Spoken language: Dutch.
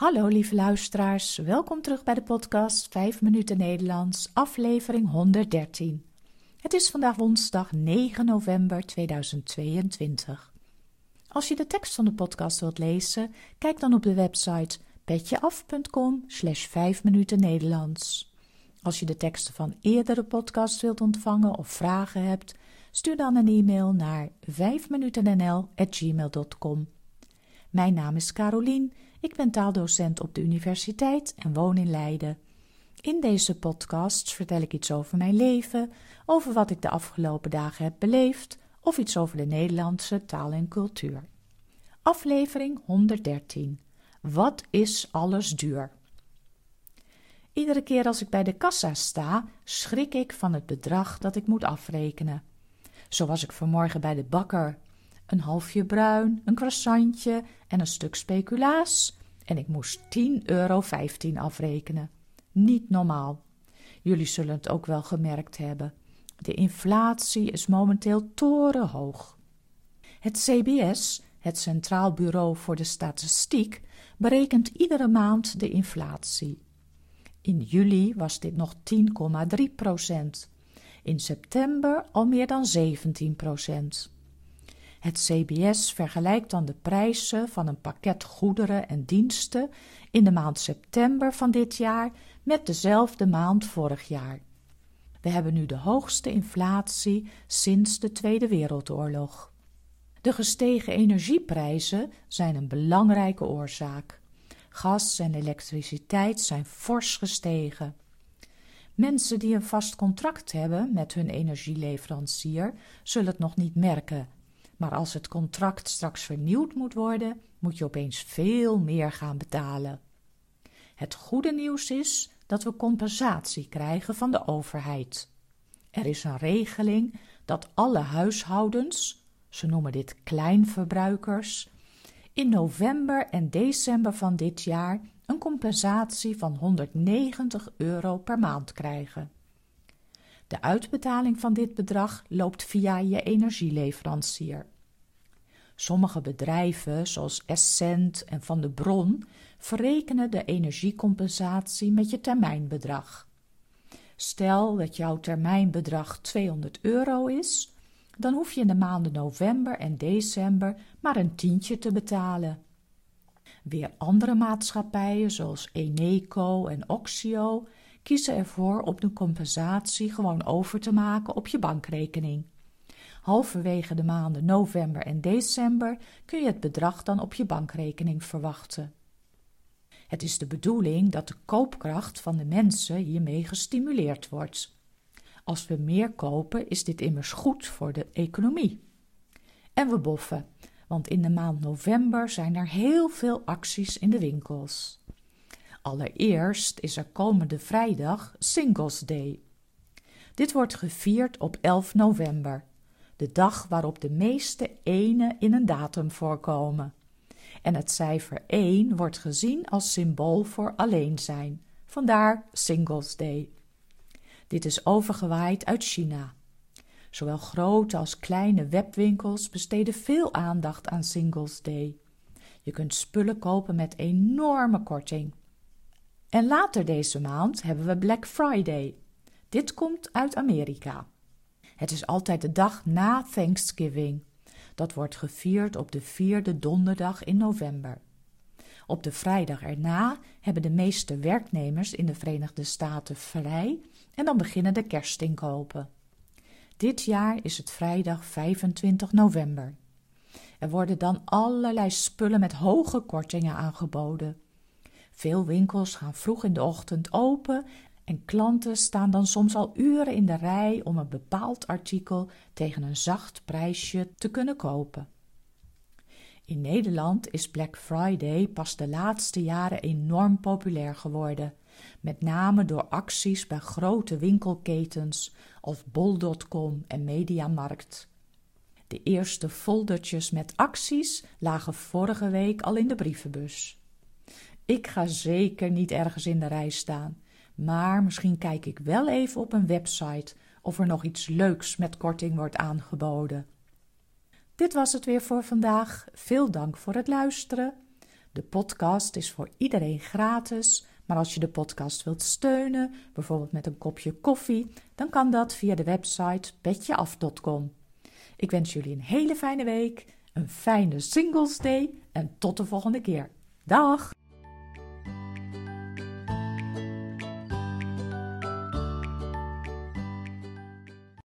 Hallo lieve luisteraars, welkom terug bij de podcast 5 minuten Nederlands, aflevering 113. Het is vandaag woensdag 9 november 2022. Als je de tekst van de podcast wilt lezen, kijk dan op de website petjeaf.com slash 5 minuten Nederlands. Als je de teksten van eerdere podcasts wilt ontvangen of vragen hebt, stuur dan een e-mail naar 5minutennl.gmail.com. Mijn naam is Carolien, ik ben taaldocent op de universiteit en woon in Leiden. In deze podcasts vertel ik iets over mijn leven, over wat ik de afgelopen dagen heb beleefd of iets over de Nederlandse taal en cultuur. Aflevering 113. Wat is alles duur? Iedere keer als ik bij de kassa sta, schrik ik van het bedrag dat ik moet afrekenen. Zo was ik vanmorgen bij de bakker een halfje bruin, een croissantje en een stuk speculaas. En ik moest 10,15 euro afrekenen. Niet normaal. Jullie zullen het ook wel gemerkt hebben. De inflatie is momenteel torenhoog. Het CBS, het Centraal Bureau voor de Statistiek, berekent iedere maand de inflatie. In juli was dit nog 10,3 procent. In september al meer dan 17 procent. Het CBS vergelijkt dan de prijzen van een pakket goederen en diensten in de maand september van dit jaar met dezelfde maand vorig jaar. We hebben nu de hoogste inflatie sinds de Tweede Wereldoorlog. De gestegen energieprijzen zijn een belangrijke oorzaak. Gas en elektriciteit zijn fors gestegen. Mensen die een vast contract hebben met hun energieleverancier zullen het nog niet merken maar als het contract straks vernieuwd moet worden, moet je opeens veel meer gaan betalen. Het goede nieuws is dat we compensatie krijgen van de overheid. Er is een regeling dat alle huishoudens, ze noemen dit kleinverbruikers, in november en december van dit jaar een compensatie van 190 euro per maand krijgen. De uitbetaling van dit bedrag loopt via je energieleverancier. Sommige bedrijven, zoals Essent en Van de Bron, verrekenen de energiecompensatie met je termijnbedrag. Stel dat jouw termijnbedrag 200 euro is, dan hoef je in de maanden november en december maar een tientje te betalen. Weer andere maatschappijen, zoals Eneco en Oxio, kiezen ervoor om de compensatie gewoon over te maken op je bankrekening. Halverwege de maanden november en december kun je het bedrag dan op je bankrekening verwachten. Het is de bedoeling dat de koopkracht van de mensen hiermee gestimuleerd wordt. Als we meer kopen, is dit immers goed voor de economie. En we boffen, want in de maand november zijn er heel veel acties in de winkels. Allereerst is er komende vrijdag Singles Day. Dit wordt gevierd op 11 november de dag waarop de meeste enen in een datum voorkomen. En het cijfer 1 wordt gezien als symbool voor alleen zijn. Vandaar Singles Day. Dit is overgewaaid uit China. Zowel grote als kleine webwinkels besteden veel aandacht aan Singles Day. Je kunt spullen kopen met enorme korting. En later deze maand hebben we Black Friday. Dit komt uit Amerika. Het is altijd de dag na Thanksgiving. Dat wordt gevierd op de vierde donderdag in november. Op de vrijdag erna hebben de meeste werknemers in de Verenigde Staten vrij en dan beginnen de kerstinkopen. Dit jaar is het vrijdag 25 november. Er worden dan allerlei spullen met hoge kortingen aangeboden. Veel winkels gaan vroeg in de ochtend open en klanten staan dan soms al uren in de rij om een bepaald artikel tegen een zacht prijsje te kunnen kopen. In Nederland is Black Friday pas de laatste jaren enorm populair geworden, met name door acties bij grote winkelketens als bol.com en Mediamarkt. De eerste foldertjes met acties lagen vorige week al in de brievenbus. Ik ga zeker niet ergens in de rij staan. Maar misschien kijk ik wel even op een website of er nog iets leuks met korting wordt aangeboden. Dit was het weer voor vandaag. Veel dank voor het luisteren. De podcast is voor iedereen gratis, maar als je de podcast wilt steunen, bijvoorbeeld met een kopje koffie, dan kan dat via de website petjeaf.com. Ik wens jullie een hele fijne week, een fijne Singles Day en tot de volgende keer. Dag!